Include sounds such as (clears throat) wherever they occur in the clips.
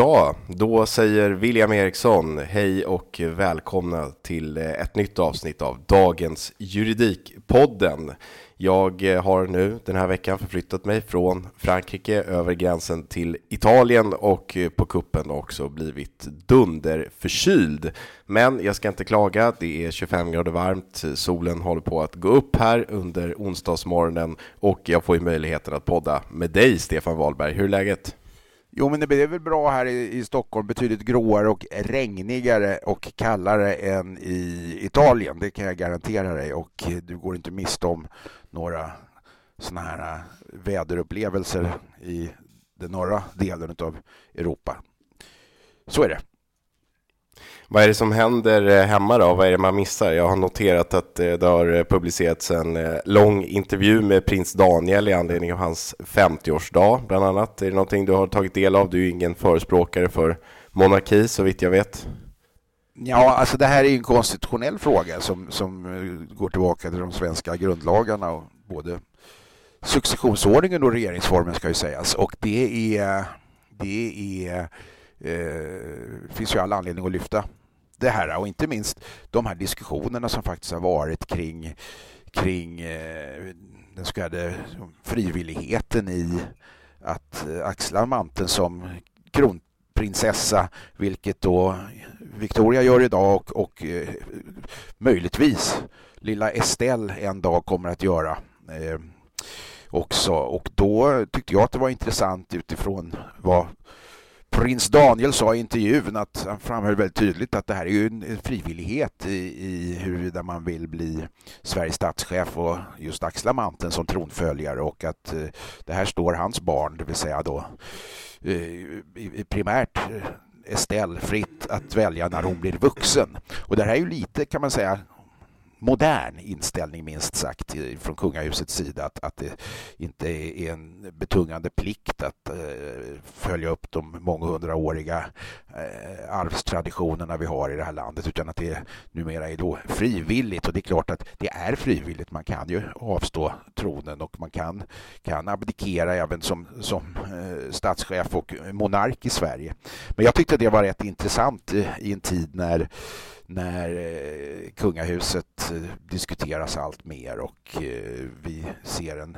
Ja, då säger William Eriksson hej och välkomna till eh, ett nytt avsnitt av dagens Juridikpodden. Jag eh, har nu den här veckan förflyttat mig från Frankrike över gränsen till Italien och eh, på kuppen också blivit dunderförkyld. Men jag ska inte klaga, det är 25 grader varmt, solen håller på att gå upp här under onsdagsmorgonen och jag får ju möjligheten att podda med dig Stefan Wahlberg. Hur är läget? Jo, men det är väl bra här i, i, Stockholm, betydligt gråare och regnigare och kallare än i Italien. Det kan jag garantera dig och du går inte miste om några sådana här äh, väderupplevelser i den norra delen av Europa. Så är det. Vad är det som händer eh, hemma då? Vad är det man missar? Jag har noterat att eh, det har eh, publicerats en lång intervju med prins Daniel i anledning av hans 50-årsdag, bland annat. Är det någonting du har tagit del av? Du är ju ingen förespråkare för monarki, så vitt jag vet. Ja, alltså det här är en konstitutionell fråga som, som går tillbaka till de svenska grundlagarna och både successionsordningen och regeringsformen ska ju sägas. Och det är, det är eh, finns ju all anledning att lyfta det här och inte minst de här diskussionerna som faktiskt har varit kring, kring eh, den så kallade frivilligheten i att eh, axla manteln som kronprinsessa, vilket då Victoria gör idag och, och eh, möjligtvis lilla Estelle en dag kommer att göra eh, också. Och då tyckte jag att det var intressant utifrån vad prins Daniel sa i intervjun att han framhöll väldigt tydligt att det här är ju en frivillighet i, i huruvida man vill bli Sveriges statschef och just axla manteln som tronföljare och att eh, det här står hans barn, det vill säga då eh, primärt eh, Estelle fritt att välja när hon blir vuxen. Och det här är ju lite kan man säga modern inställning minst sagt från kungahusets sida att, att det inte är en betungande plikt att eh, följa upp de månghundraåriga eh, arvstraditionerna vi har i det här landet utan att det numera är då frivilligt och det är klart att det är frivilligt. Man kan ju avstå tronen och man kan, kan abdikera även som, som eh, statschef och monark i Sverige. Men jag tyckte det var rätt intressant eh, i en tid när när eh, kungahuset eh, diskuteras allt mer och eh, vi ser en,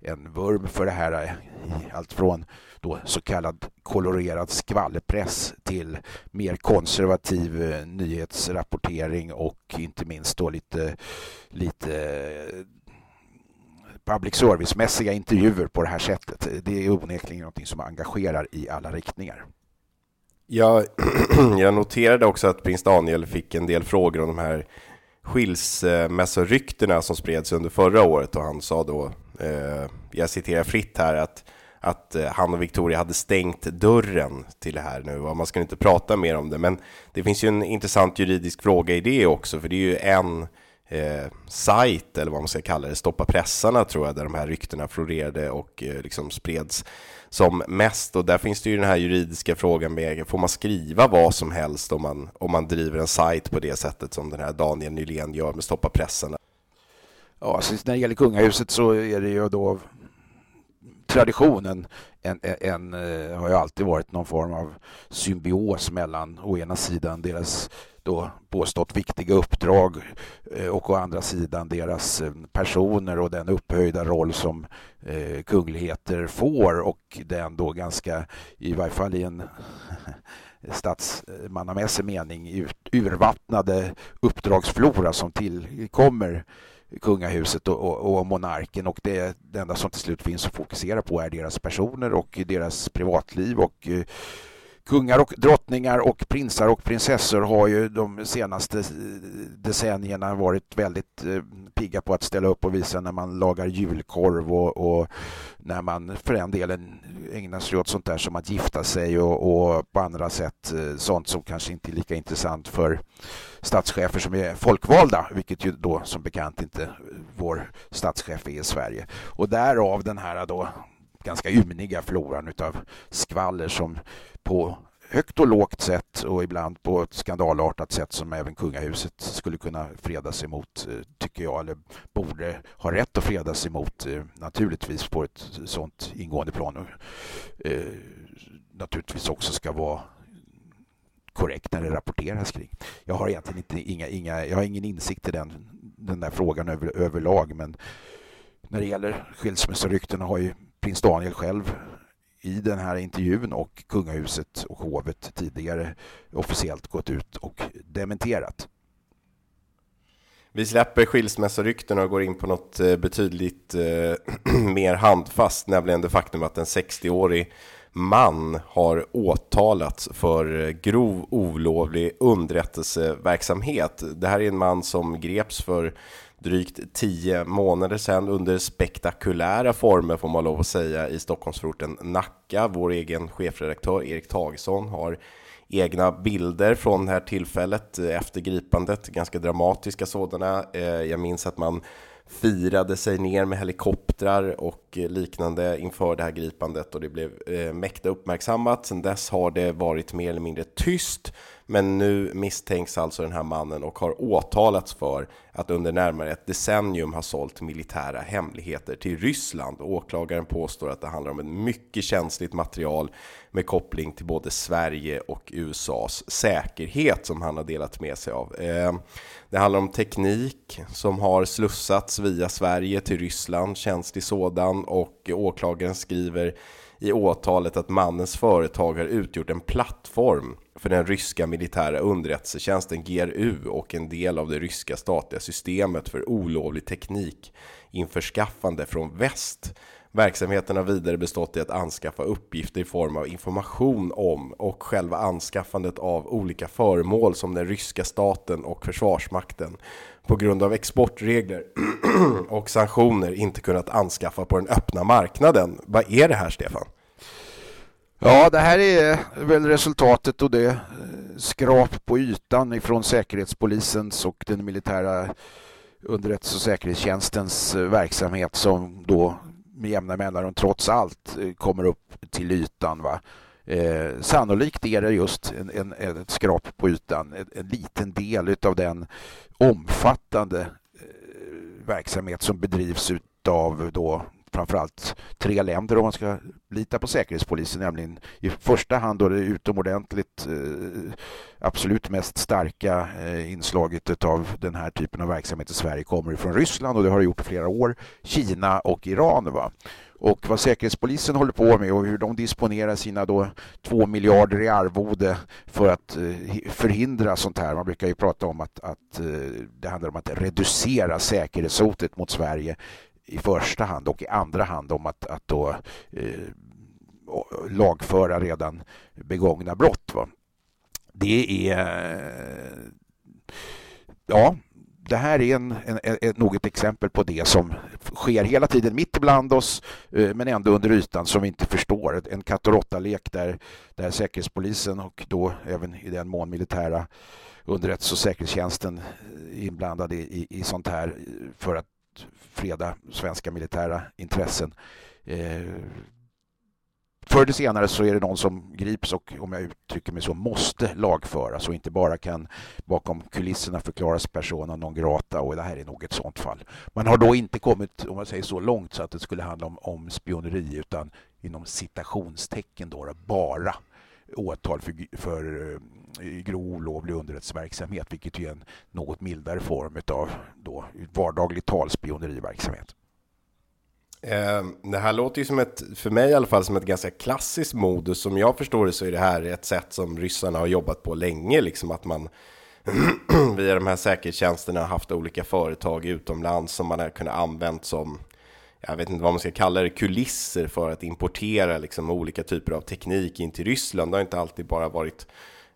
en vurm för det här i allt från då så kallad kolorerad skvallerpress till mer konservativ eh, nyhetsrapportering och inte minst då lite, lite eh, public service-mässiga intervjuer på det här sättet. Det är onekligen något som engagerar i alla riktningar. Jag, (clears throat) jag noterade också att prins Daniel fick en del frågor om de här skilsmässoryktena som spreds under förra året och han sa då, eh, jag citerar fritt här, att att eh, han och Victoria hade stängt dörren till det här nu och man ska inte prata mer om det. Men det finns ju en intressant juridisk fråga i det också, för det är ju en eh, sajt, eller vad man ska kalla det, Stoppa pressarna tror jag, där de här ryktena florerade och eh, liksom spreds som mest. Och där finns det ju den här juridiska frågan med, får man skriva vad som helst om man, om man driver en sajt på det sättet som den här Daniel Nylén gör med Stoppa pressarna? Ja, alltså, när det gäller kungahuset så är det ju då traditionen en, en, en, eh, har ju alltid varit någon form av symbios mellan å ena sidan deras då påstått viktiga uppdrag eh, och å andra sidan deras eh, personer och den upphöjda roll som eh, kungligheter får och den då ganska, i varje fall i en (laughs) statsmannamässig mening, urvattnade uppdragsflora som tillkommer kungahuset och, och, och, monarken. Och det, det enda som till slut finns att fokusera på är deras personer och deras privatliv och eh, kungar och drottningar och prinsar och prinsessor har ju de senaste eh, decennierna varit väldigt eh, pigga på att ställa upp och visa när man lagar julkorv och, och när man för den delen ägnar sig åt sånt där som att gifta sig och, och, på andra sätt eh, sånt som kanske inte är lika intressant för statschefer som är folkvalda, vilket ju då som bekant inte vår statschef är i Sverige. Och därav den här då ganska ymniga floran utav skvaller som på högt och lågt sätt och ibland på ett skandalartat sätt som även kungahuset skulle kunna freda sig mot, eh, tycker jag, eller borde ha rätt att freda sig mot, eh, naturligtvis på ett sånt ingående plan och eh, naturligtvis också ska vara korrekt när det rapporteras kring. Jag har egentligen inte, inga, inga, jag har ingen insikt i den, den där frågan över, överlag men när det gäller skilsmässoryktena har ju prins Daniel själv i den här intervjun och kungahuset och hovet tidigare officiellt gått ut och dementerat. Vi släpper skilsmässorykten och går in på något eh, betydligt eh, (clears throat) mer handfast, nämligen det faktum att en 60-årig man har åtalats för eh, grov olovlig underrättelseverksamhet. Det här är en man som greps för drygt tio månader sedan under spektakulära former får man lov att säga i Stockholmsförorten Nacka. Vår egen chefredaktör Erik Tagesson har egna bilder från det här tillfället eh, efter gripandet, ganska dramatiska sådana. Eh, jag minns att man firade sig ner med helikoptrar och liknande inför det här gripandet och det blev eh, mäkta uppmärksammat. Sedan dess har det varit mer eller mindre tyst men nu misstänks alltså den här mannen och har åtalats för att under närmare ett decennium ha sålt militära hemligheter till Ryssland. Åklagaren påstår att det handlar om ett mycket känsligt material med koppling till både Sverige och USAs säkerhet som han har delat med sig av. Eh, det handlar om teknik som har slussats via Sverige till Ryssland, känslig sådan, och åklagaren skriver i åtalet att mannens företag har utgjort en plattform för den ryska militära underrättelsetjänsten GRU och en del av det ryska statliga systemet för olovlig teknik införskaffande från väst. Verksamheten har vidare bestått i att anskaffa uppgifter i form av information om och själva anskaffandet av olika föremål som den ryska staten och försvarsmakten på grund av exportregler (clears throat) och sanktioner inte kunnat anskaffa på den öppna marknaden. Vad är det här, Stefan? Ja, det här är väl resultatet och det eh, skrap på ytan ifrån Säkerhetspolisens och den militära underrättelse och säkerhetstjänstens eh, verksamhet som då med jämna mellanrum trots allt eh, kommer upp till ytan. Va? Eh, sannolikt är det just en, en, ett skrap på ytan, en, en liten del av den omfattande eh, verksamhet som bedrivs av då framförallt tre länder om man ska lita på Säkerhetspolisen, nämligen i första hand då det utomordentligt eh, absolut mest starka eh, inslaget av den här typen av verksamhet i Sverige kommer från Ryssland och det har det gjort i flera år, Kina och Iran. Va? Och vad Säkerhetspolisen håller på med och hur de disponerar sina då två miljarder i arvode för att eh, förhindra sånt här. Man brukar ju prata om att, att eh, det handlar om att reducera säkerhetshotet mot Sverige i första hand och i andra hand om att, att då, eh, lagföra redan begångna brott. Va? Det är... Ja, det här är en, en, en, nog ett exempel på det som sker hela tiden mitt ibland oss eh, men ändå under ytan som vi inte förstår. En katt och råtta-lek där, där Säkerhetspolisen och då även i den mån militära underrättelse och säkerhetstjänsten inblandade i, i sånt här för att freda svenska militära intressen. Eh, förr eller senare så är det någon som grips och om jag uttrycker mig så måste lagföras och inte bara kan bakom kulisserna förklaras persona non grata och det här är nog ett sånt fall. Man har då inte kommit, om man säger så långt så att det skulle handla om, om spioneri utan inom citationstecken då, bara åtal för, för eh, grov olovlig underrättelseverksamhet vilket är en något mildare form av då vardaglig talspioneriverksamhet. Eh, det här låter ju som ett, för mig i alla fall, som ett ganska klassiskt modus. Som jag förstår det så är det här ett sätt som ryssarna har jobbat på länge, liksom att man (clears throat) via de här säkerhetstjänsterna haft olika företag utomlands som man har kunnat använt som, jag vet inte vad man ska kalla det, kulisser för att importera liksom olika typer av teknik in till Ryssland. Det har inte alltid bara varit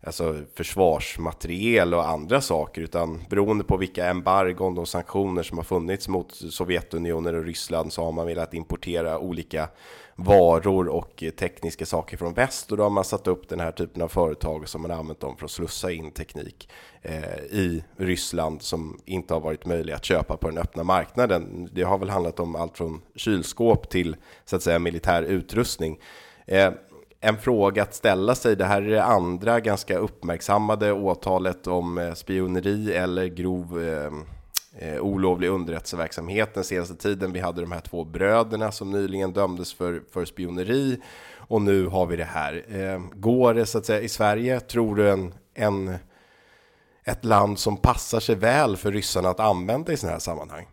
alltså försvarsmateriel och andra saker, utan beroende på vilka embargon och sanktioner som har funnits mot Sovjetunionen och Ryssland så har man velat importera olika varor och tekniska saker från väst och då har man satt upp den här typen av företag som man använt dem för att slussa in teknik eh, i Ryssland som inte har varit möjlig att köpa på den öppna marknaden. Det har väl handlat om allt från kylskåp till så att säga militär utrustning. Eh, en fråga att ställa sig. Det här är det andra ganska uppmärksammade åtalet om eh, spioneri eller grov eh, eh, olovlig underrättelseverksamhet den senaste tiden. Vi hade de här två bröderna som nyligen dömdes för, för spioneri och nu har vi det här. Eh, går det så att säga i Sverige, tror du en, en, ett land som passar sig väl för ryssarna att använda i sådana här sammanhang?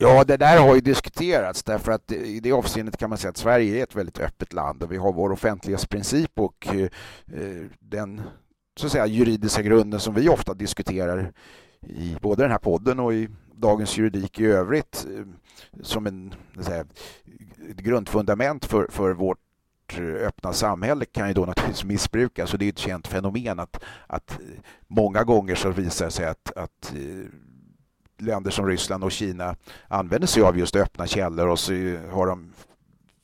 Ja, det där har ju diskuterats därför att i det avseendet kan man säga att Sverige är ett väldigt öppet land och vi har vår offentlighetsprincip och eh, den så att säga, juridiska grunden som vi ofta diskuterar i både den här podden och i dagens juridik i övrigt eh, som en säga, ett grundfundament för, för vårt eh, öppna samhälle kan ju då naturligtvis missbrukas. Och det är ett känt fenomen att, att många gånger så visar det sig att, att länder som Ryssland och Kina använder sig av just öppna källor och så har de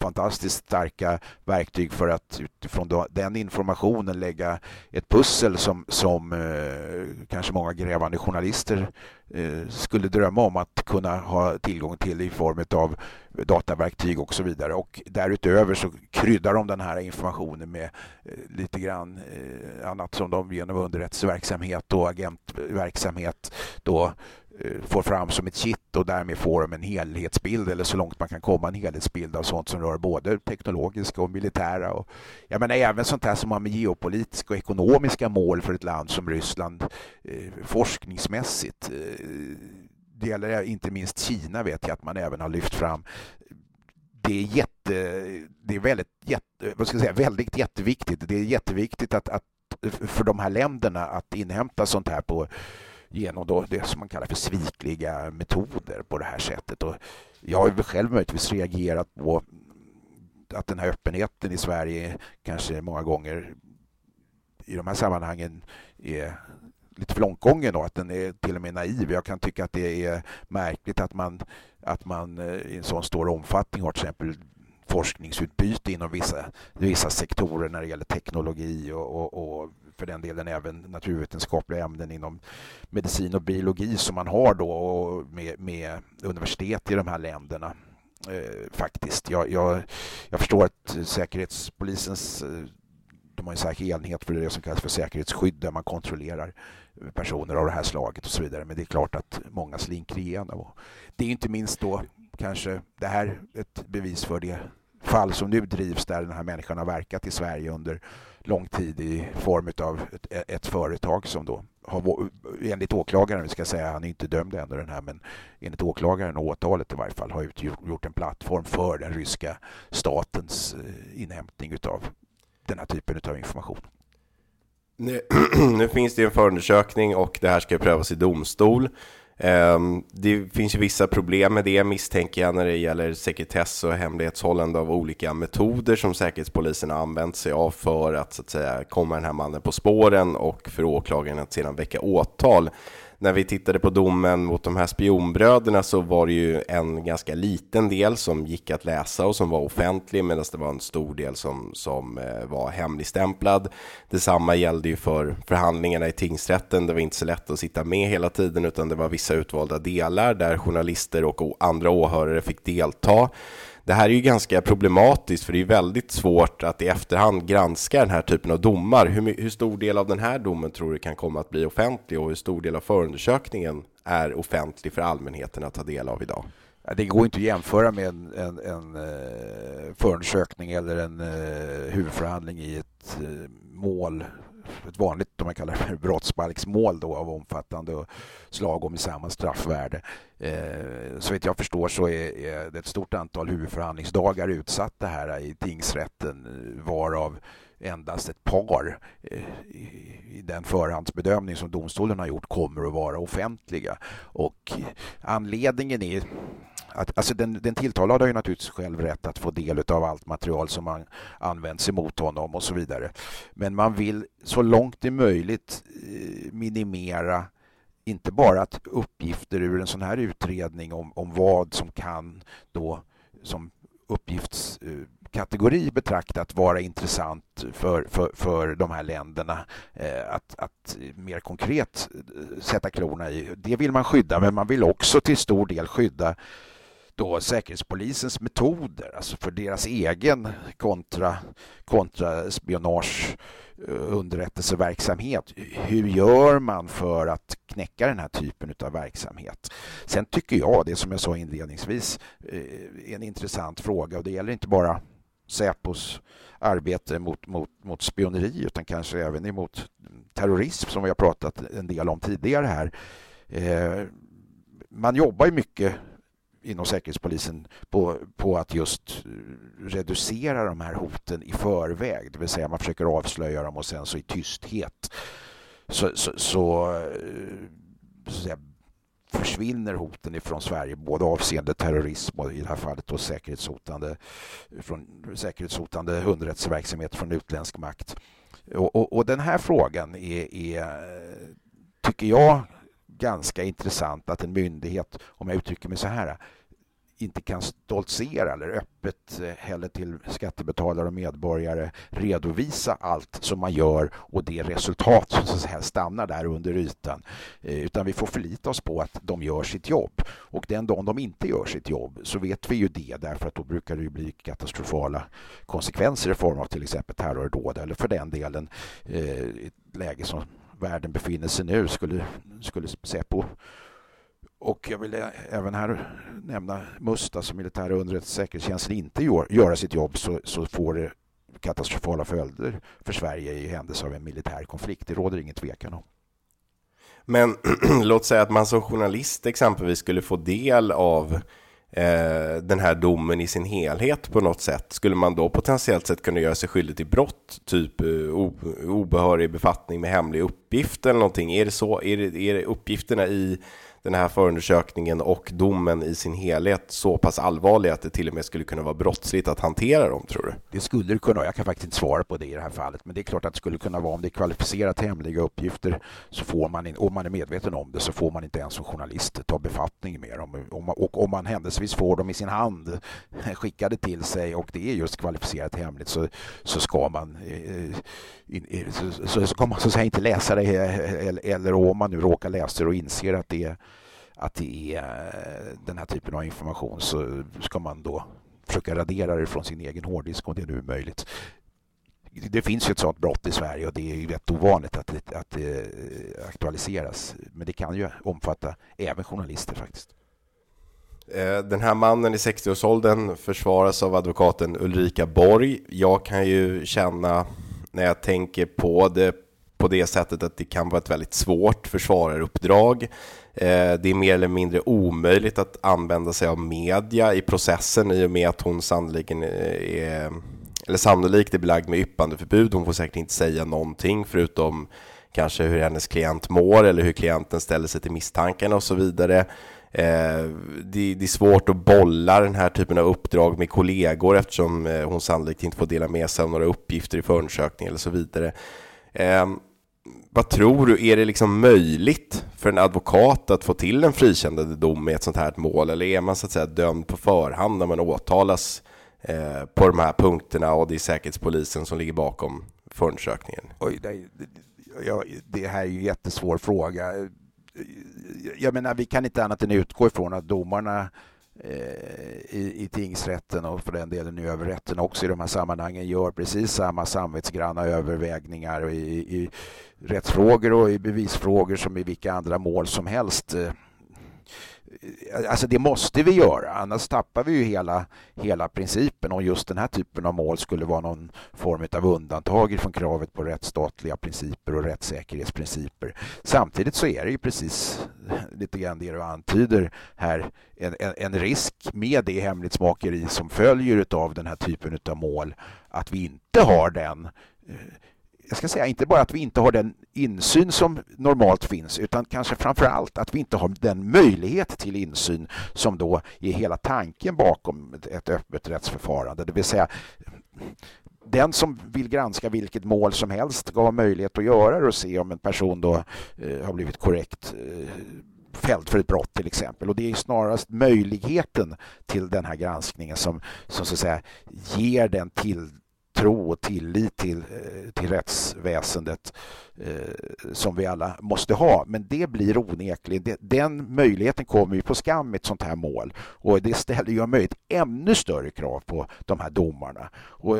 fantastiskt starka verktyg för att utifrån den informationen lägga ett pussel som, som eh, kanske många grävande journalister eh, skulle drömma om att kunna ha tillgång till i form av dataverktyg och så vidare. Och därutöver så kryddar de den här informationen med eh, lite grann eh, annat som de genom underrättelseverksamhet och agentverksamhet då Eh, Eh, får fram som ett kitt och därmed får de en helhetsbild eller så långt man kan komma en helhetsbild av sånt som rör både teknologiska och militära. Och, jag menar även sånt här som har med geopolitiska och ekonomiska mål för ett land som Ryssland eh, forskningsmässigt. Eh, det gäller inte minst Kina vet jag att man även har lyft fram. Det är, jätte, det är väldigt, jätte, vad ska jag säga, väldigt jätteviktigt. Det är jätteviktigt att, att för de här länderna att inhämta sånt här på genom då det som man kallar för svikliga metoder på det här sättet. Och jag har själv möjligtvis reagerat på att den här öppenheten i Sverige kanske många gånger i de här sammanhangen är lite för långtgången och att den är till och med naiv. Jag kan tycka att det är märkligt att man, att man eh, i en sån stor omfattning har till exempel forskningsutbyte inom vissa, vissa sektorer när det gäller teknologi och, och, och för den delen även naturvetenskapliga ämnen inom medicin och biologi som man har då med, med universitet i de här länderna. Eh, faktiskt. Jag, jag, jag, förstår att Säkerhetspolisens eh, de har en särskild enhet för det som kallas för säkerhetsskydd där man kontrollerar personer av det här slaget och så vidare. Men det är klart att många slinker igenom. Det är inte minst då kanske det här ett bevis för det fall som nu drivs där den här människan har verkat i Sverige under lång tid i form av ett, ett företag som då har, enligt åklagaren, vi ska säga, han är inte dömd ännu den här, men enligt åklagaren och åtalet i varje fall har utgjort en plattform för den ryska statens eh, inhämtning utav den här typen av information. Nu, (clears throat) nu finns det en förundersökning och det här ska prövas i domstol. Ehm, det finns ju vissa problem med det misstänker jag när det gäller sekretess och hemlighetshållande av olika metoder som Säkerhetspolisen har använt sig av för att, så att säga, komma den här mannen på spåren och för åklagaren att sedan väcka åtal när vi tittade på domen mot de här spionbröderna så var det ju en ganska liten del som gick att läsa och som var offentlig medan det var en stor del som, som eh, var hemligstämplad. Detsamma gällde ju för förhandlingarna i tingsrätten. Det var inte så lätt att sitta med hela tiden utan det var vissa utvalda delar där journalister och andra åhörare fick delta. Det här är ju ganska problematiskt för det är väldigt svårt att i efterhand granska den här typen av domar. Hur, hur stor del av den här domen tror du kan komma att bli offentlig och hur stor del av förundersökningen är offentlig för allmänheten att ta del av idag? Det går inte att jämföra med en, en, en eh, förundersökning eller en eh, huvudförhandling i ett eh, mål ett vanligt, man kallar det brottsbalksmål då, av omfattande slag och med samma straffvärde. Eh, så vitt jag förstår så är, är, det ett stort antal huvudförhandlingsdagar utsatta här i tingsrätten eh, varav endast ett par eh, i den förhandsbedömning som domstolen har gjort kommer att vara offentliga. Och anledningen är att, alltså den, den tilltalade har ju naturligtvis själv rätt att få del av allt material som man används emot honom och så vidare. Men man vill så långt det är möjligt eh, minimera inte bara att uppgifter ur en sån här utredning om, om vad som kan då som uppgiftskategori eh, betraktat vara intressant för, för, för de här länderna eh, att, att mer konkret sätta klorna i. Det vill man skydda, men man vill också till stor del skydda då Säkerhetspolisens metoder, alltså för deras egen kontra, kontra spionage eh, underrättelseverksamhet. Hur gör man för att knäcka den här typen av verksamhet? Sen tycker jag, det som jag sa inledningsvis, är en intressant fråga och det gäller inte bara Säpos arbete mot, mot, mot spioneri utan kanske även emot terrorism som vi har pratat en del om tidigare här. Eh, man jobbar ju mycket inom Säkerhetspolisen på, på att just reducera de här hoten i förväg. Det vill säga man försöker avslöja dem och sen så i tysthet så, så, så, eh, så säga, försvinner hoten ifrån Sverige, både avseende terrorism och i det här fallet då säkerhetshotande, från säkerhetshotande underrättelseverksamhet från utländsk makt. Och, och, och den här frågan är, är, tycker jag, ganska intressant att en myndighet, om jag uttrycker mig så här, inte kan stoltsera eller öppet eh, heller till skattebetalare och medborgare redovisa allt som man gör och det resultat som så här stannar där under ytan. Eh, utan vi får förlita oss på att de gör sitt jobb. Och den dagen de inte gör sitt jobb så vet vi ju det därför att då brukar det bli katastrofala konsekvenser i form av till exempel terrordåd eller för den delen eh, ett läge som världen befinner sig nu skulle, skulle Säpo och jag vill även här nämna MUST, alltså militära underrättelsesäkerhetstjänsten, inte gör, göra sitt jobb så, så får det katastrofala följder för Sverige i händelse av en militär konflikt. Det råder ingen tvekan om. Men (clears throat) låt säga att man som journalist exempelvis skulle få del av eh, den här domen i sin helhet på något sätt. Skulle man då potentiellt sett kunna göra sig skyldig till brott, typ eh, obehörig befattning med hemlig uppgift eller någonting? Är det så? Är, det, är det uppgifterna i den här förundersökningen och domen i sin helhet så pass allvarlig att det till och med skulle kunna vara brottsligt att hantera dem, tror du? Det skulle det kunna Jag kan faktiskt inte svara på det i det här fallet, men det är klart att det skulle kunna vara om det är kvalificerat hemliga uppgifter så får man, om man är medveten om det, så får man inte ens som journalist ta befattning med dem. Och om man händelsevis får dem i sin hand (laughs) skickade till sig och det är just kvalificerat hemligt så, så ska man eh, eh, så, så, så, ska man så att säga inte läsa det eller, eller om man nu råkar läsa det och inser att det är att det är eh, den här typen av information så ska man då försöka radera det från sin egen hårddisk om det nu är möjligt. Det finns ju ett sådant brott i Sverige och det är ju rätt ovanligt att det, att det eh, aktualiseras. Men det kan ju omfatta även journalister faktiskt. Eh, den här mannen i 60-årsåldern försvaras av advokaten Ulrika Borg. Jag kan ju känna när jag tänker på det på det sättet att det kan vara ett väldigt svårt försvararuppdrag. Eh, det är mer eller mindre omöjligt att använda sig av media i processen i och med att hon sannolikt eh, är, eller sannolikt är belagd med yppandeförbud. Hon får säkert inte säga någonting förutom kanske hur hennes klient mår eller hur klienten ställer sig till misstankarna och så vidare. Eh, det, är svårt att bolla den här typen av uppdrag med kollegor eftersom hon sannolikt inte får dela med sig av några uppgifter i förundersökningen eller så vidare. Ehm, vad tror du, är det liksom möjligt för en advokat att få till en frikännande dom i ett sånt här mål? Eller är man så att säga dömd på förhand när man åtalas eh, på de här punkterna och det är Säkerhetspolisen som ligger bakom förundersökningen? Oj, det, ja, det här är ju en jättesvår fråga. Jag menar, vi kan inte annat än utgå ifrån att domarna Eh, i, i tingsrätten och för den delen i överrätten också i de här sammanhangen gör precis samma samvetsgranna övervägningar i, i rättsfrågor och i bevisfrågor som i vilka andra mål som helst. Eh, Eh, alltså det måste vi göra, annars tappar vi ju hela, hela principen om just den här typen av mål skulle vara någon form av undantag från kravet på rättsstatliga principer och rättssäkerhetsprinciper. Samtidigt så är det ju precis lite grann det du antyder här, en, en, en risk med det hemlighetsmakeri som följer av den här typen av mål, att vi inte har den eh, jag ska säga inte bara att vi inte har den insyn som normalt finns utan kanske framför allt att vi inte har den möjlighet till insyn som då är hela tanken bakom ett öppet rättsförfarande. Det vill säga den som vill granska vilket mål som helst ska ha möjlighet att göra det och se om en person då eh, har blivit korrekt eh, fälld för ett brott till exempel. Och det är snarast möjligheten till den här granskningen som, som så att säga ger den till tro och tillit till, eh, till rättsväsendet eh, som vi alla måste ha. Men det blir onekligen, den möjligheten kommer ju på skam i ett sånt här mål och det ställer ju möjligt ännu större krav på de här domarna. Och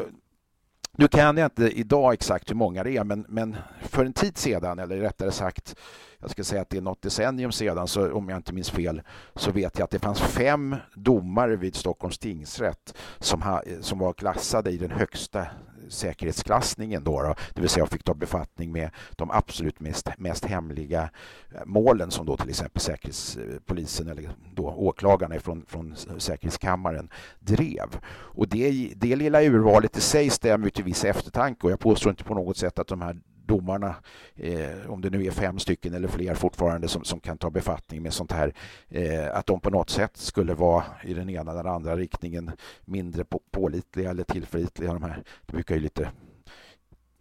nu kan jag inte idag exakt hur många det är, men, men för en tid sedan, eller rättare sagt, jag ska säga att det är något decennium sedan, så, om jag inte minns fel, så vet jag att det fanns fem domare vid Stockholms tingsrätt som, ha, som var klassade i den högsta säkerhetsklassningen då, då, det vill säga fick ta befattning med de absolut mest, mest hemliga eh, målen som då till exempel Säkerhetspolisen eller då åklagarna från, från Säkerhetskammaren drev. Och det, det lilla urvalet i sig stämmer till viss eftertanke och jag påstår inte på något sätt att de här domarna, eh, om det nu är fem stycken eller fler fortfarande som, som kan ta befattning med sånt här, eh, att de på något sätt skulle vara i den ena eller andra riktningen mindre på, pålitliga eller tillförlitliga. De här, det brukar ju lite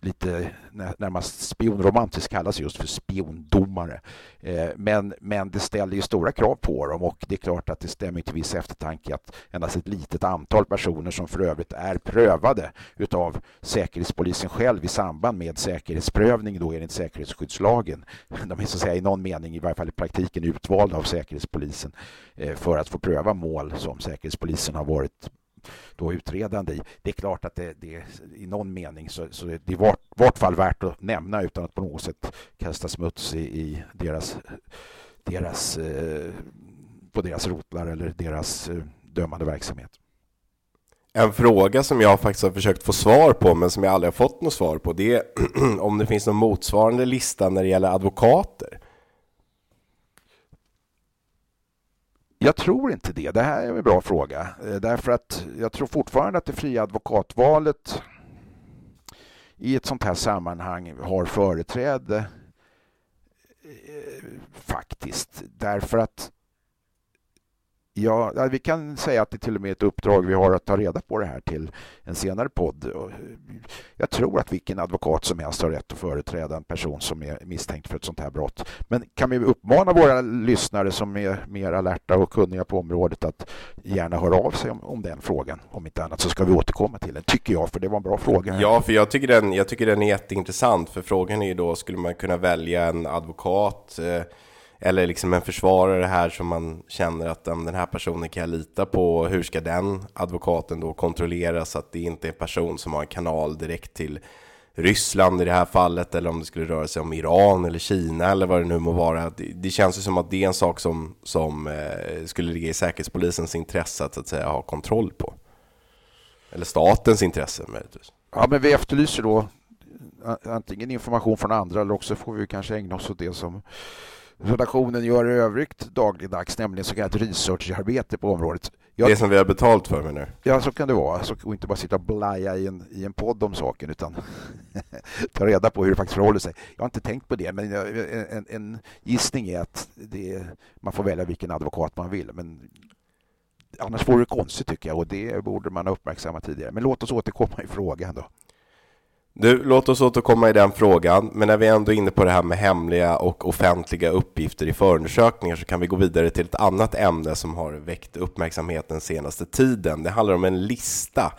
lite närmast spionromantiskt kallas just för spiondomare. Eh, men, men det ställer ju stora krav på dem och det är klart att det stämmer till viss eftertanke att endast ett litet antal personer som för övrigt är prövade utav Säkerhetspolisen själv i samband med säkerhetsprövning då enligt säkerhetsskyddslagen. De är så att säga i någon mening, i varje fall i praktiken, utvalda av Säkerhetspolisen eh, för att få pröva mål som Säkerhetspolisen har varit då utredande i. Det är klart att det, det i någon mening så, så det är i vart, vart fall värt att nämna utan att på något sätt kasta smuts i, i deras, deras, eh, på deras rotlar eller deras eh, dömande verksamhet. En fråga som jag faktiskt har försökt få svar på men som jag aldrig har fått något svar på det är (clears throat) om det finns någon motsvarande lista när det gäller advokater. Jag tror inte det. Det här är en bra fråga. Eh, därför att jag tror fortfarande att det fria advokatvalet i ett sånt här sammanhang har företräde eh, faktiskt. Därför att Ja, vi kan säga att det till och med är ett uppdrag vi har att ta reda på det här till en senare podd. Eh, jag tror att vilken advokat som helst har rätt att företräda en person som är misstänkt för ett sånt här brott. Men kan vi uppmana våra lyssnare som är mer alerta och kunniga på området att gärna höra av sig om, om den frågan. Om inte annat så ska vi återkomma till den, tycker jag, för det var en bra fråga. Ja, för jag tycker den, jag tycker den är jätteintressant, för frågan är ju då, skulle man kunna välja en advokat eh, eller liksom en försvarare här som man känner att den här personen kan jag lita på. Hur ska den advokaten då kontrollera så att det inte är en person som har en kanal direkt till Ryssland i det här fallet eller om det skulle röra sig om Iran eller Kina eller vad det nu må vara. Det, känns ju som att det är en sak som, som eh, skulle ligga i Säkerhetspolisens intresse att, så att säga, ha kontroll på. Eller statens intresse möjligtvis. Ja, men vi efterlyser då antingen information från andra eller också får vi kanske ägna oss åt det som redaktionen gör i övrigt dagligdags, nämligen så kallat researcharbete på området. Jag, det som vi har betalt för menar Ja, så kan det vara. Så, och inte bara sitta och blaja i en, i en podd om saken, utan (laughs) ta reda på hur det faktiskt förhåller sig. Jag har inte tänkt på det, men en, en gissning är att det, man får välja vilken advokat man vill. Men annars vore det konstigt tycker jag och det borde man ha uppmärksammat tidigare. Men låt oss återkomma i frågan då. Du, låt oss återkomma i den frågan, men när vi ändå är inne på det här med hemliga och offentliga uppgifter i förundersökningar så kan vi gå vidare till ett annat ämne som har väckt uppmärksamhet den senaste tiden. Det handlar om en lista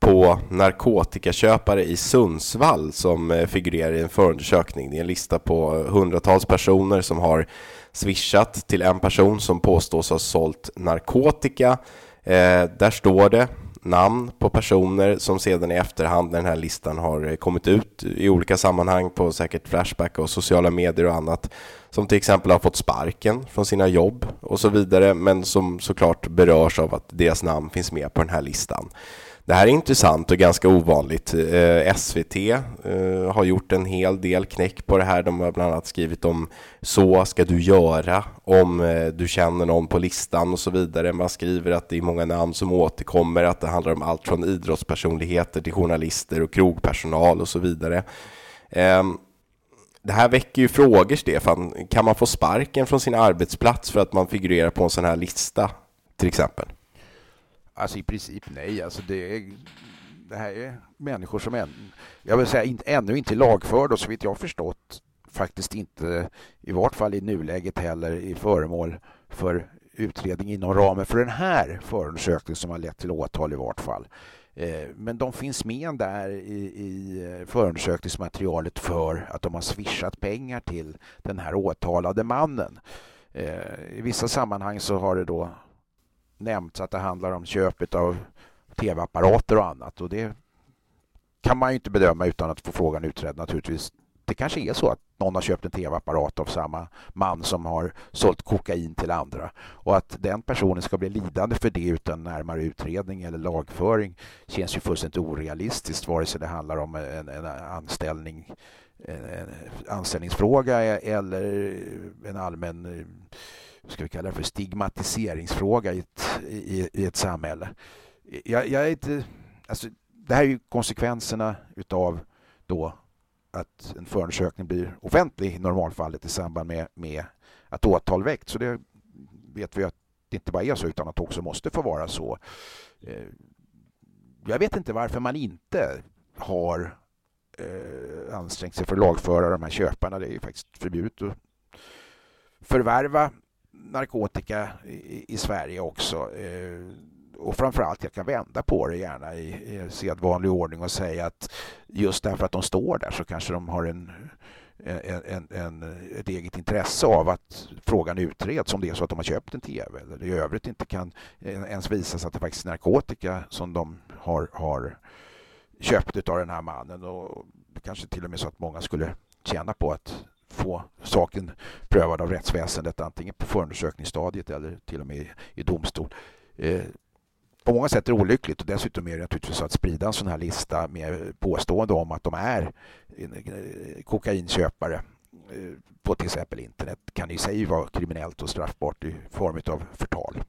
på narkotikaköpare i Sundsvall som eh, figurerar i en förundersökning. Det är en lista på hundratals personer som har swishat till en person som påstås ha sålt narkotika. Eh, där står det namn på personer som sedan i efterhand när den här listan har eh, kommit ut i olika sammanhang på säkert Flashback och sociala medier och annat som till exempel har fått sparken från sina jobb och så vidare men som såklart berörs av att deras namn finns med på den här listan. Det här är intressant och ganska ovanligt. Eh, SVT eh, har gjort en hel del knäck på det här. De har bland annat skrivit om så ska du göra om eh, du känner någon på listan och så vidare. Man skriver att det är många namn som återkommer, att det handlar om allt från idrottspersonligheter till journalister och krogpersonal och så vidare. Det här väcker ju frågor, Stefan. Kan man få sparken från sin arbetsplats för att man figurerar på en sån här lista, till exempel? Alltså i princip nej. Alltså det, är, det här är människor som än, jag vill säga inte, ännu inte lagförda och så vitt jag förstått faktiskt inte, i vart fall i nuläget heller, i föremål för utredning inom ramen för den här förundersökningen som har lett till åtal i vart fall. Eh, men de finns med där i, i eh, förundersökningsmaterialet för att de har swishat pengar till den här åtalade mannen. Eh, I vissa sammanhang så har det då nämnts att det handlar om köpet av tv-apparater och annat. Och det kan man ju inte bedöma utan att få frågan utredd naturligtvis. Det kanske är så att någon har köpt en tv-apparat av samma man som har sålt kokain till andra och att den personen ska bli lidande för det utan närmare utredning eller lagföring känns ju fullständigt orealistiskt vare sig det handlar om en, en anställning en anställningsfråga e- eller en allmän eh, ska vi kalla det för stigmatiseringsfråga i ett, i, i ett samhälle. Jag, jag, är inte, alltså, det här är ju konsekvenserna utav då att en förundersökning blir offentlig i normalfallet i samband med, med att åtal väckt. Så det vet vi att det inte bara är så utan att det också måste få vara så. Eh, jag vet inte varför man inte har eh, ansträngt sig för att lagföra de här köparna. Det är ju faktiskt förbjudet att förvärva narkotika i, i Sverige också. Eh, och framförallt, jag kan vända på det gärna i, i sedvanlig ordning och säga att just därför att de står där så kanske de har en, en, en, en, ett eget intresse av att frågan utreds om det är så att de har köpt en tv eller i övrigt inte kan ens visas att det faktiskt är narkotika som de har, har köpt av den här mannen och kanske till och med så att många skulle tjäna på att få saken prövad av rättsväsendet antingen på förundersökningsstadiet eller till och med i domstol. Eh, på många sätt är det olyckligt och dessutom är det naturligtvis så att sprida en sån här lista med påstående om att de är eh, kokainköpare eh, på till exempel internet kan i sig vara kriminellt och straffbart i form av förtal.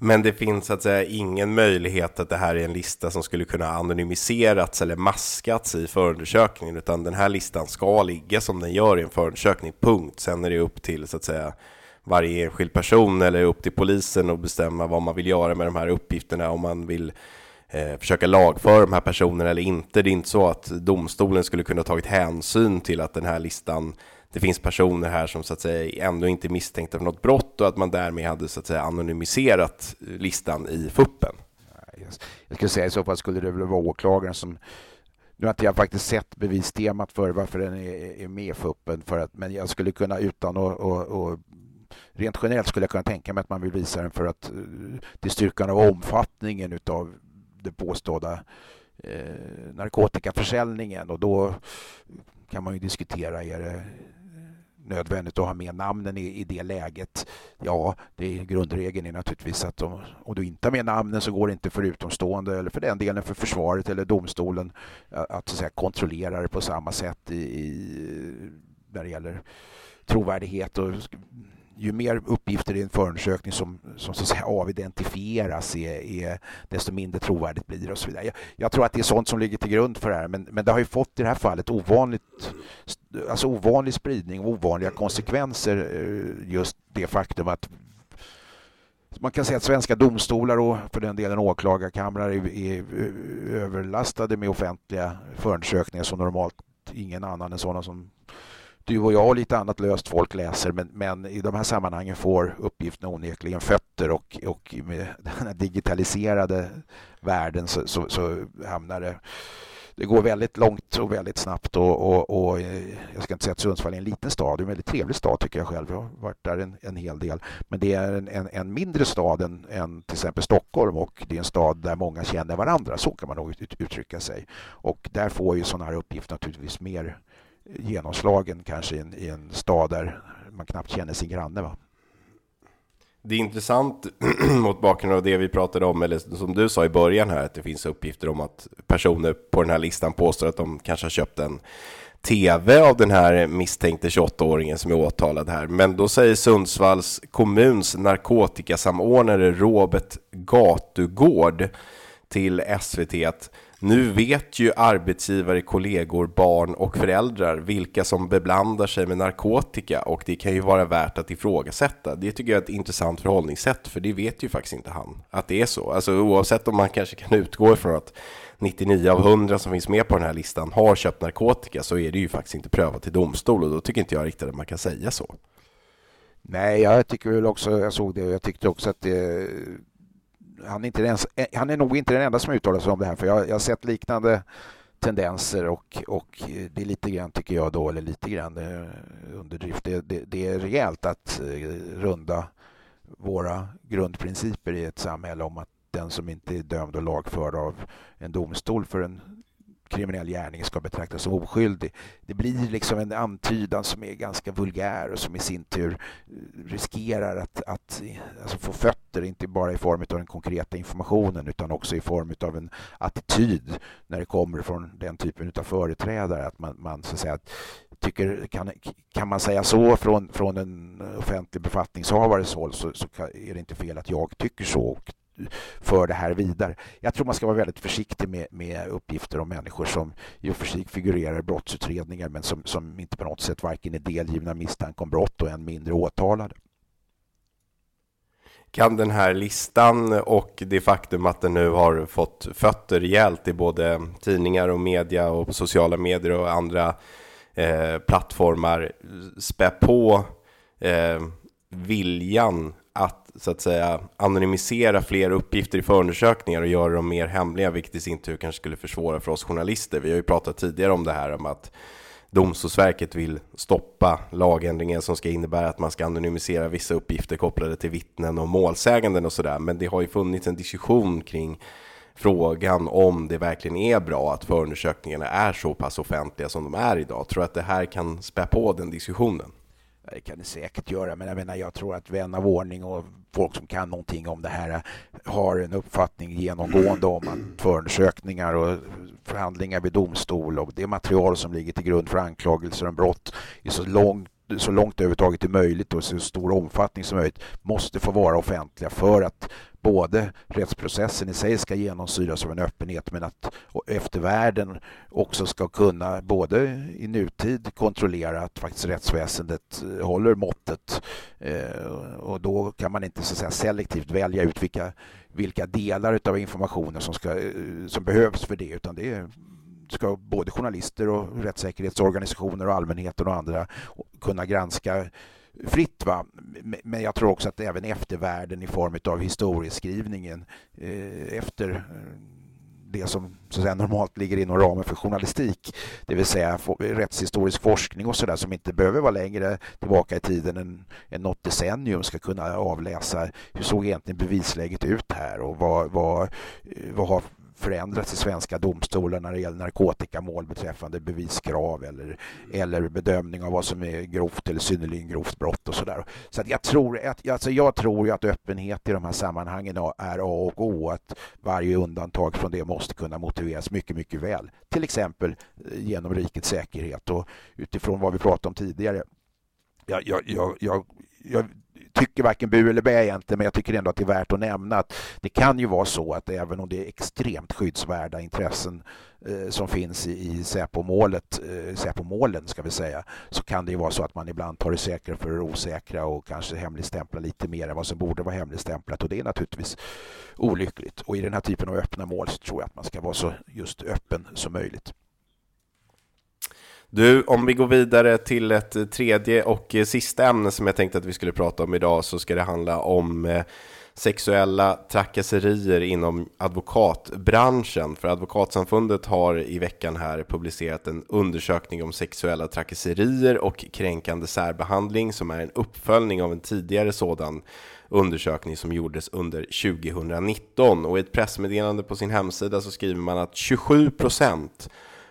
Men det finns så att säga ingen möjlighet att det här är en lista som skulle kunna anonymiserats eller maskats i förundersökningen, utan den här listan ska ligga som den gör i en förundersökning, punkt. Sen är det upp till så att säga varje enskild person eller upp till polisen att bestämma vad man vill göra med de här uppgifterna, om man vill eh, försöka lagföra de här personerna eller inte. Det är inte så att domstolen skulle kunna tagit hänsyn till att den här listan det finns personer här som så att säga ändå inte är misstänkta för något brott och att man därmed hade så att säga anonymiserat listan i fuppen. Jag skulle säga i så fall skulle det väl vara åklagaren som nu har inte jag faktiskt sett bevistemat för varför den är, med i fuppen, för att, men jag skulle kunna utan att och, och, rent generellt skulle jag kunna tänka mig att man vill visa den för att eh, till styrkan av omfattningen utav det påstådda eh, narkotikaförsäljningen och då kan man ju diskutera, är det nödvändigt att ha med namnen i, i det läget. Ja, det är, grundregeln är naturligtvis att om, om du inte har med namnen så går det inte för utomstående eller för den delen för försvaret eller domstolen att, att, säga, kontrollera det på samma sätt i, i, när det gäller trovärdighet och ju mer uppgifter i en förundersökning som, som så att säga avidentifieras är, är, desto mindre trovärdigt blir det och så vidare. Jag, jag, tror att det är sånt som ligger till grund för det här men, men det har ju fått i det här fallet ovanligt, alltså ovanlig spridning och ovanliga konsekvenser eh, just det faktum att man kan säga att svenska domstolar och för den delen åklagarkamrar är, är eh, överlastade med offentliga förundersökningar som normalt ingen annan än sådana som du och jag och lite annat löst folk läser. Men, men i de här sammanhangen får uppgifterna onekligen fötter och, och med den här digitaliserade världen så, så, så hamnar det det går väldigt långt och väldigt snabbt och, och, och, eh, jag ska inte säga att Sundsvall är en liten stad, det är en väldigt trevlig stad tycker jag själv. Jag har varit där en, en hel del. Men det är en, en, en mindre stad än, än, till exempel Stockholm och det är en stad där många känner varandra, så kan man nog ut, uttrycka sig. Och där får ju sådana här uppgifter naturligtvis mer genomslagen kanske i en, i en stad där man knappt känner sin granne. Va? Det är intressant (clears throat) mot bakgrund av det vi pratade om, eller som du sa i början här, att det finns uppgifter om att personer på den här listan påstår att de kanske har köpt en TV av den här misstänkte 28-åringen som är åtalad här. Men då säger Sundsvalls kommuns narkotikasamordnare Robert Gatugård till SVT att nu vet ju arbetsgivare, kollegor, barn och föräldrar vilka som beblandar sig med narkotika och det kan ju vara värt att ifrågasätta. Det tycker jag är ett intressant förhållningssätt, för det vet ju faktiskt inte han att det är så. Alltså oavsett om man kanske kan utgå ifrån att 99 av 100 som finns med på den här listan har köpt narkotika så är det ju faktiskt inte prövat i domstol och då tycker inte jag riktigt att man kan säga så. Nej, jag tycker väl också, jag såg det och jag tyckte också att det han, är inte ens, eh, han är nog inte den enda som uttalar sig om det här för jag, jag har sett liknande tendenser och, och eh, det är lite grann tycker jag då, eller lite grann eh, underdrift, det, det, det är rejält att runda våra grundprinciper i ett samhälle om att den som inte är dömd och lagförd av en domstol för en kriminell gärning ska betraktas som oskyldig. Det blir liksom en antydan som är ganska vulgär och som i sin tur eh, riskerar att, att alltså få fötter, inte bara i form av den konkreta informationen utan också i form av en attityd när det kommer från den typen av företrädare. Att man, man så att säga, tycker, kan, kan man säga så från, från en offentlig befattningshavares håll så, så är det inte fel att jag tycker så och för det här vidare. Jag tror man ska vara väldigt försiktig med, med uppgifter om människor som i och för sig figurerar i brottsutredningar men som, som inte på något sätt varken är delgivna misstanke om brott och än mindre åtalade. Kan den här listan och det faktum att den nu har fått fötter rejält i både tidningar och media och på sociala medier och andra eh, plattformar spä på eh, viljan att så att säga anonymisera fler uppgifter i förundersökningar och göra dem mer hemliga, vilket i sin tur kanske skulle försvåra för oss journalister. Vi har ju pratat tidigare om det här om att Domstolsverket vill stoppa lagändringen som ska innebära att man ska anonymisera vissa uppgifter kopplade till vittnen och målsäganden och sådär. Men det har ju funnits en diskussion kring frågan om det verkligen är bra att förundersökningarna är så pass offentliga som de är idag. Tror att det här kan spä på den diskussionen? Det kan det säkert göra, men jag menar, jag tror att vän av ordning och folk som kan någonting om det här har en uppfattning genomgående om att förundersökningar och förhandlingar vid domstol och det material som ligger till grund för anklagelser om brott är så långt så långt det överhuvudtaget är möjligt och så stor omfattning som möjligt måste få vara offentliga för att både rättsprocessen i sig ska genomsyras av en öppenhet men att eftervärlden också ska kunna både i nutid kontrollera att faktiskt rättsväsendet eh, håller måttet eh, och då kan man inte så att säga, selektivt välja ut vilka, vilka delar av informationen som, ska, eh, som behövs för det utan det ska både journalister och rättssäkerhetsorganisationer och allmänheten och andra kunna granska fritt. Va? Men jag tror också att även eftervärlden i form av historieskrivningen eh, efter eh, det som så att säga, normalt ligger inom ramen för journalistik, det vill säga rättshistorisk forskning och sådär som inte behöver vara längre tillbaka i tiden än, än något decennium ska kunna avläsa hur såg egentligen bevisläget ut här och vad, vad, eh, vad har förändrats i svenska domstolar när det gäller narkotikamål beträffande beviskrav eller, eller bedömning av vad som är grovt eller synnerligen grovt brott och sådär. Så att jag, tror att, alltså jag tror ju att öppenhet i de här sammanhangen är A och O. Att varje undantag från det måste kunna motiveras mycket, mycket väl. Till exempel eh, genom rikets säkerhet och utifrån vad vi pratade om tidigare. Jag, jag, jag, jag, tycker varken bu eller bä egentligen, men jag tycker ändå att det är värt att nämna att det kan ju vara så att även om det är extremt skyddsvärda intressen eh, som finns i, i Säpo-målet, eh, Säpo-målen ska vi säga, så kan det ju vara så att man ibland tar det säkra för det osäkra och kanske hemligstämplar lite mer än vad som borde vara hemligstämplat och det är naturligtvis olyckligt. Och i den här typen av öppna mål så tror jag att man ska vara så just öppen som möjligt. Du, om vi går vidare till ett eh, tredje och eh, sista ämne som jag tänkte att vi skulle prata om idag så ska det handla om eh, sexuella trakasserier inom advokatbranschen. För Advokatsamfundet har i veckan här publicerat en undersökning om sexuella trakasserier och kränkande särbehandling som är en uppföljning av en tidigare sådan undersökning som gjordes under 2019. Och i ett pressmeddelande på sin hemsida så skriver man att 27 procent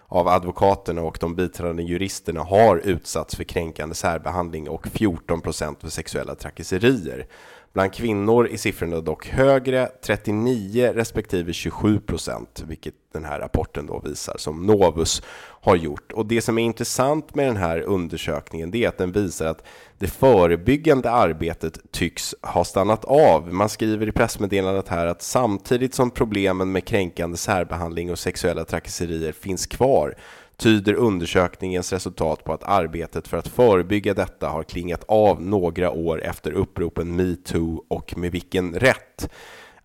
av advokaterna och de biträdande juristerna har utsatts för kränkande särbehandling och 14 procent för sexuella trakasserier. Bland kvinnor är siffrorna dock högre, 39 respektive 27 procent, vilket den här rapporten då visar, som Novus har gjort. Och det som är intressant med den här undersökningen, det är att den visar att det förebyggande arbetet tycks ha stannat av. Man skriver i pressmeddelandet här att samtidigt som problemen med kränkande särbehandling och sexuella trakasserier finns kvar tyder undersökningens resultat på att arbetet för att förebygga detta har klingat av några år efter uppropen metoo och med vilken rätt.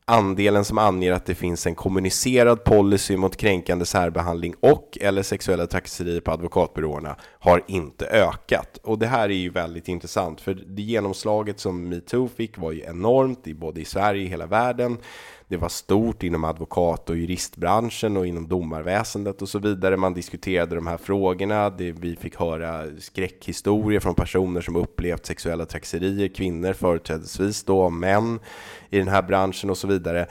Andelen som anger att det finns en kommunicerad policy mot kränkande särbehandling och eller sexuella trakasserier på advokatbyråerna har inte ökat. Och det här är ju väldigt intressant, för det genomslaget som metoo fick var ju enormt, i både i Sverige och hela världen. Det var stort inom advokat och juristbranschen och inom domarväsendet och så vidare. Man diskuterade de här frågorna. Det, vi fick höra skräckhistorier från personer som upplevt sexuella trakasserier, kvinnor företrädesvis då, män i den här branschen och så vidare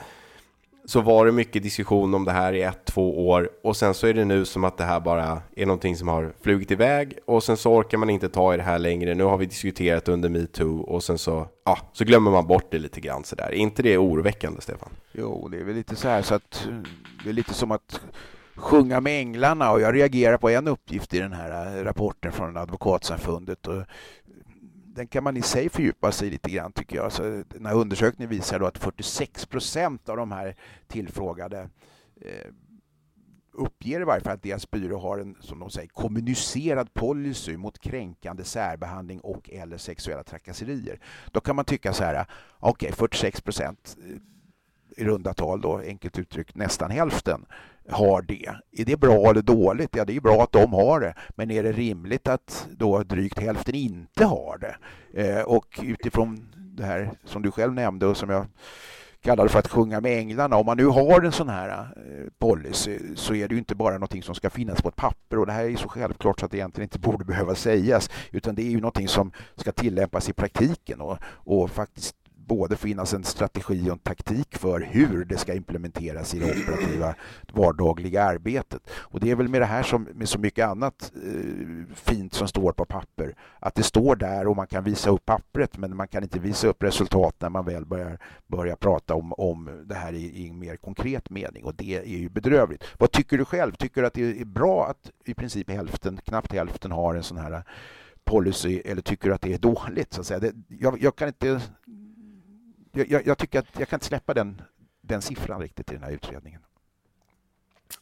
så var det mycket diskussion om det här i ett, två år och sen så är det nu som att det här bara är någonting som har flugit iväg och sen så orkar man inte ta i det här längre. Nu har vi diskuterat under metoo och sen så, ja, så glömmer man bort det lite grann så där. Är inte det oroväckande, Stefan? Jo, det är väl lite så här så att det är lite som att sjunga med änglarna och jag reagerar på en uppgift i den här rapporten från Advokatsamfundet och den kan man i sig fördjupa sig lite grann tycker jag. Så den här undersökningen visar då att 46 procent av de här tillfrågade eh, uppger i varje fall att deras byrå har en, som de säger, kommunicerad policy mot kränkande särbehandling och eller sexuella trakasserier. Då kan man tycka så här, okej, okay, 46 procent eh, i runda tal då, enkelt uttryckt nästan hälften har det. Är det bra eller dåligt? Ja, det är bra att de har det. Men är det rimligt att då drygt hälften inte har det? Eh, och utifrån det här som du själv nämnde och som jag kallade för att sjunga med änglarna. Om man nu har en sån här eh, policy så är det ju inte bara någonting som ska finnas på ett papper och det här är så självklart så att det egentligen inte (laughs) borde behöva sägas utan det är ju någonting som ska tillämpas i praktiken och, och faktiskt både finnas en strategi och en taktik för hur det ska implementeras i det operativa vardagliga arbetet. Och det är väl med det här som med så mycket annat eh, fint som står på papper, att det står där och man kan visa upp pappret men man kan inte visa upp resultat när man väl börjar, börjar prata om, om det här i, i en mer konkret mening och det är ju bedrövligt. Vad tycker du själv? Tycker du att det är bra att i princip hälften, knappt hälften har en sån här policy eller tycker du att det är dåligt? Så att säga? Det, jag, jag kan inte jag, jag, tycker att jag kan inte släppa den, den siffran riktigt i den här utredningen.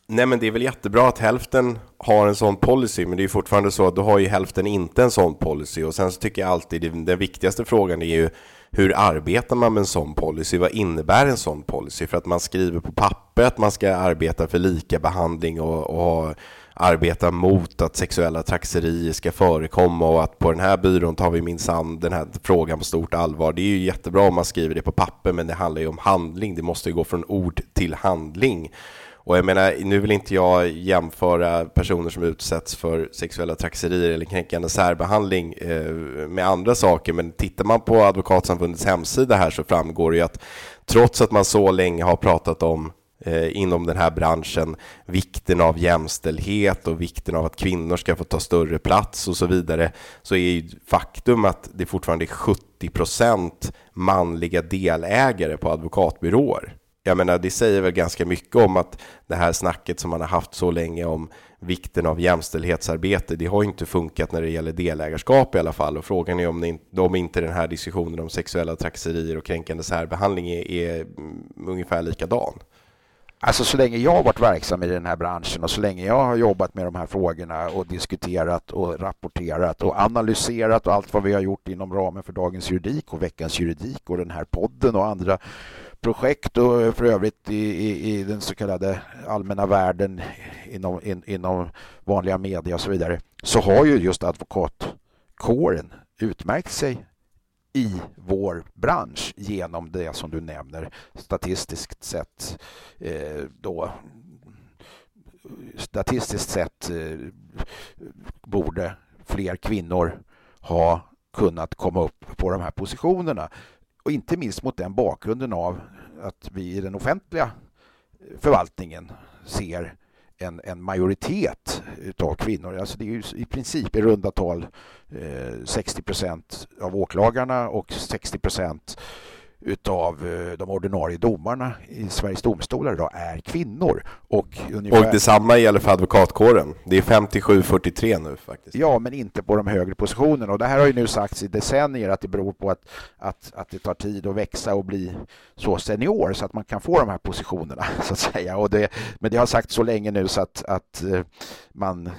Nej, men det är väl jättebra att hälften har en sån policy, men det är fortfarande så att då har ju hälften inte en sån policy. Och sen så tycker jag alltid den, den viktigaste frågan är ju hur arbetar man med en sån policy? Vad innebär en sån policy? För att man skriver på papper att man ska arbeta för lika behandling och, och arbeta mot att sexuella trakasserier ska förekomma och att på den här byrån tar vi minsann den här frågan på stort allvar. Det är ju jättebra om man skriver det på papper, men det handlar ju om handling. Det måste ju gå från ord till handling. Och jag menar, nu vill inte jag jämföra personer som utsätts för sexuella trakasserier eller kränkande särbehandling eh, med andra saker, men tittar man på Advokatsamfundets hemsida här så framgår det ju att trots att man så länge har pratat om Eh, inom den här branschen, vikten av jämställdhet och vikten av att kvinnor ska få ta större plats och så vidare, så är ju faktum att det fortfarande är 70 procent manliga delägare på advokatbyråer. jag menar, det säger väl ganska mycket om att det här snacket som man har haft så länge om vikten av jämställdhetsarbete, det har inte funkat när det gäller delägarskap i alla fall. Och frågan är om, det, om inte den här diskussionen om sexuella trakasserier och kränkande särbehandling är, är mm, ungefär likadan. Alltså så länge jag har varit verksam i den här branschen och så länge jag har jobbat med de här frågorna och diskuterat och rapporterat och analyserat och allt vad vi har gjort inom ramen för Dagens Juridik och Veckans Juridik och den här podden och andra projekt och för övrigt i, i, i den så kallade allmänna världen inom, in, inom vanliga media och så vidare så har ju just advokatkåren utmärkt sig i vår bransch genom det som du nämner statistiskt sett eh, då statistiskt sett eh, borde fler kvinnor ha kunnat komma upp på de här positionerna. Och inte minst mot den bakgrunden av att vi i den offentliga förvaltningen ser en, en majoritet utav kvinnor. Alltså det är ju i princip i runda tal eh, 60 procent av åklagarna och 60 procent utav eh, de ordinarie domarna i Sveriges domstolar idag är kvinnor. Och, ungefär... och detsamma gäller för advokatkåren. Det är 57-43 nu faktiskt. Ja, men inte på de högre positionerna. Och det här har ju nu sagts i decennier att det beror på att, att, att det tar tid att växa och bli så senior så att man kan få de här positionerna, (laughs) så att säga. Och det, men det har sagts så länge nu så att, att eh, man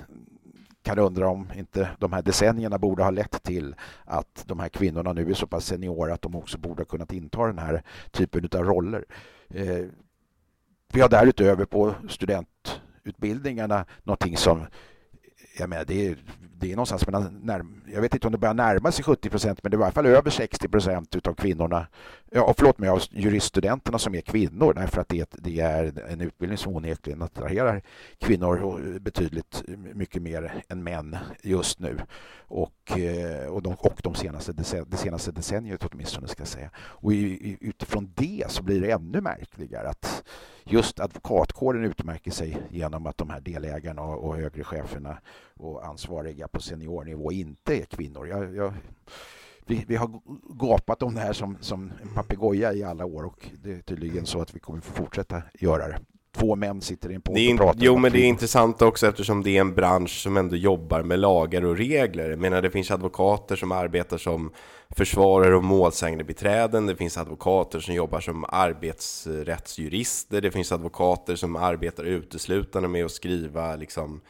kan undra om inte de här decennierna borde ha lett till att de här kvinnorna nu är så pass seniora att de också borde ha kunnat inta den här typen av roller. Eh, vi har därutöver på studentutbildningarna någonting som jag menar, det, är, det är någonstans mellan, när, jag vet inte om det börjar närma sig 70 procent, men det är i alla fall över 60 procent av kvinnorna, ja, förlåt mig, av juriststudenterna som är kvinnor, därför att det, det är en utbildning som onekligen attraherar kvinnor betydligt mycket mer än män just nu. Och, eh, och, de, och de senaste, det senaste decenniet åtminstone, ska jag säga. Och utifrån det så blir det ännu märkligare att just advokatkåren utmärker sig genom att de här delägarna och högre cheferna och ansvariga på seniornivå inte är kvinnor. Jag, jag, vi, vi, har gapat om det här som, som en papegoja i alla år och det är tydligen så att vi kommer få fortsätta göra det två män sitter i en podd och pratar. Jo, men det är intressant också eftersom det är en bransch som ändå jobbar med lagar och regler. Jag menar, det finns advokater som arbetar som försvarare och målsägandebiträden. Det finns advokater som jobbar som arbetsrättsjurister. Det finns advokater som arbetar uteslutande med att skriva liksom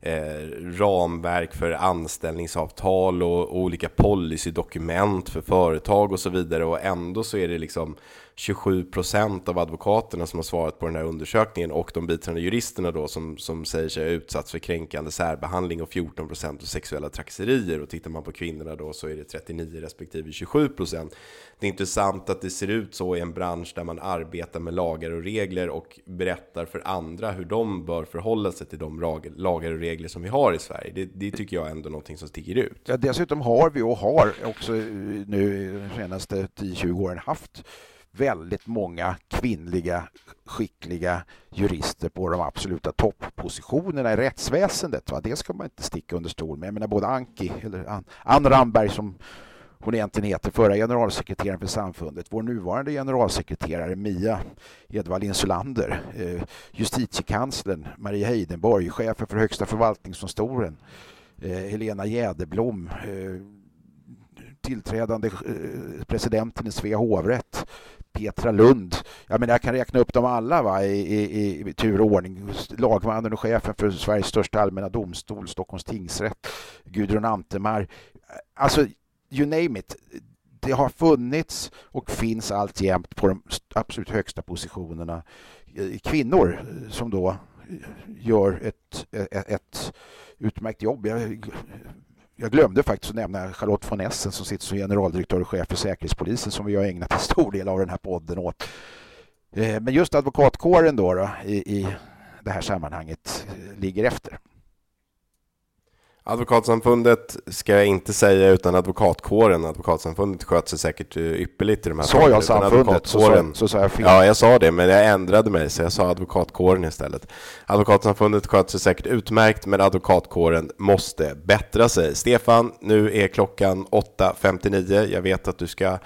eh, ramverk för anställningsavtal och, och olika policydokument för företag och så vidare. Och ändå så är det liksom 27 procent av advokaterna som har svarat på den här undersökningen och de biträdande juristerna då som, som säger sig ha utsatts för kränkande särbehandling och 14 procent av sexuella trakasserier. Och tittar man på kvinnorna då så är det 39 respektive 27 procent. Det är intressant att det ser ut så i en bransch där man arbetar med lagar och regler och berättar för andra hur de bör förhålla sig till de lagar och regler som vi har i Sverige. Det, det tycker jag ändå är någonting som sticker ut. Ja, dessutom har vi och har också eh, nu de senaste 10-20 åren haft väldigt många kvinnliga skickliga jurister på de absoluta toppositionerna i rättsväsendet. Va? Det ska man inte sticka under stol med. Jag menar både Anki, eller Ann, Ann Ramberg som hon egentligen heter, förra generalsekreteraren för samfundet, vår nuvarande generalsekreterare Mia Edvall Insulander, eh, justitiekanslern Maria Heidenborg, chefen för Högsta förvaltningsdomstolen, eh, Helena Jäderblom, eh, tillträdande eh, presidenten i Svea hovrätt, Petra Lund. Jag, menar, jag kan räkna upp dem alla va, i, i, i tur och ordning. Lagmannen och chefen för Sveriges största allmänna domstol, Stockholms tingsrätt, Gudrun Antemar. Alltså, you name it. Det har funnits och finns alltjämt på de absolut högsta positionerna kvinnor som då gör ett, ett, ett utmärkt jobb. Jag jag glömde faktiskt att nämna Charlotte von Essen som sitter som generaldirektör och chef för Säkerhetspolisen som vi har ägnat en stor del av den här podden åt. Eh, men just advokatkåren då, då i, i det här sammanhanget eh, ligger efter. Advokatsamfundet ska jag inte säga utan advokatkåren. Advokatsamfundet sköter sig säkert eh, ypperligt i de här Sa jag samfundet så, så, så sa jag fel. Ja, jag sa det, men jag ändrade mig så jag sa advokatkåren istället. Advokatsamfundet sköter sig säkert utmärkt, men advokatkåren måste bättra sig. Stefan, nu är klockan 8.59. Jag vet att du ska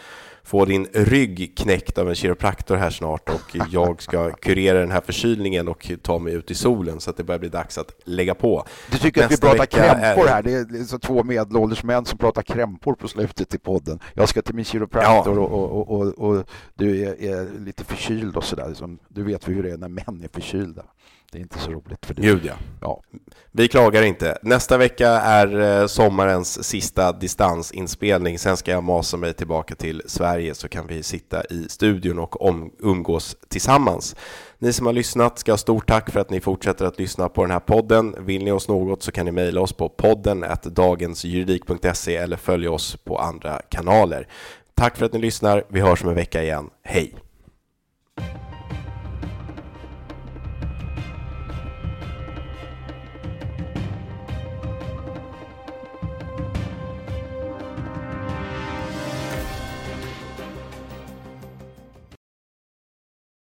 få din rygg knäckt av en kiropraktor här snart och jag ska kurera den här förkylningen och ta mig ut i solen så att det börjar bli dags att lägga på. Du tycker Nästa att vi pratar krämpor är... här? Det är så två medelålders män som pratar krämpor på slutet i podden. Jag ska till min kiropraktor ja. och, och, och, och, du är, är, lite förkyld och sådär. Du vet hur det är när män är förkylda. Det är inte så roligt för dig. Gud ja. ja. Vi klagar inte. Nästa vecka är eh, sommarens sista distansinspelning. Sen ska jag masa mig tillbaka till Sverige så kan vi sitta i studion och om, umgås tillsammans. Ni som har lyssnat ska ha stort tack för att ni fortsätter att lyssna på den här podden. Vill ni oss något så kan ni mejla oss på podden dagensjuridik.se eller följa oss på andra kanaler. Tack för att ni lyssnar. Vi hörs om en vecka igen. Hej!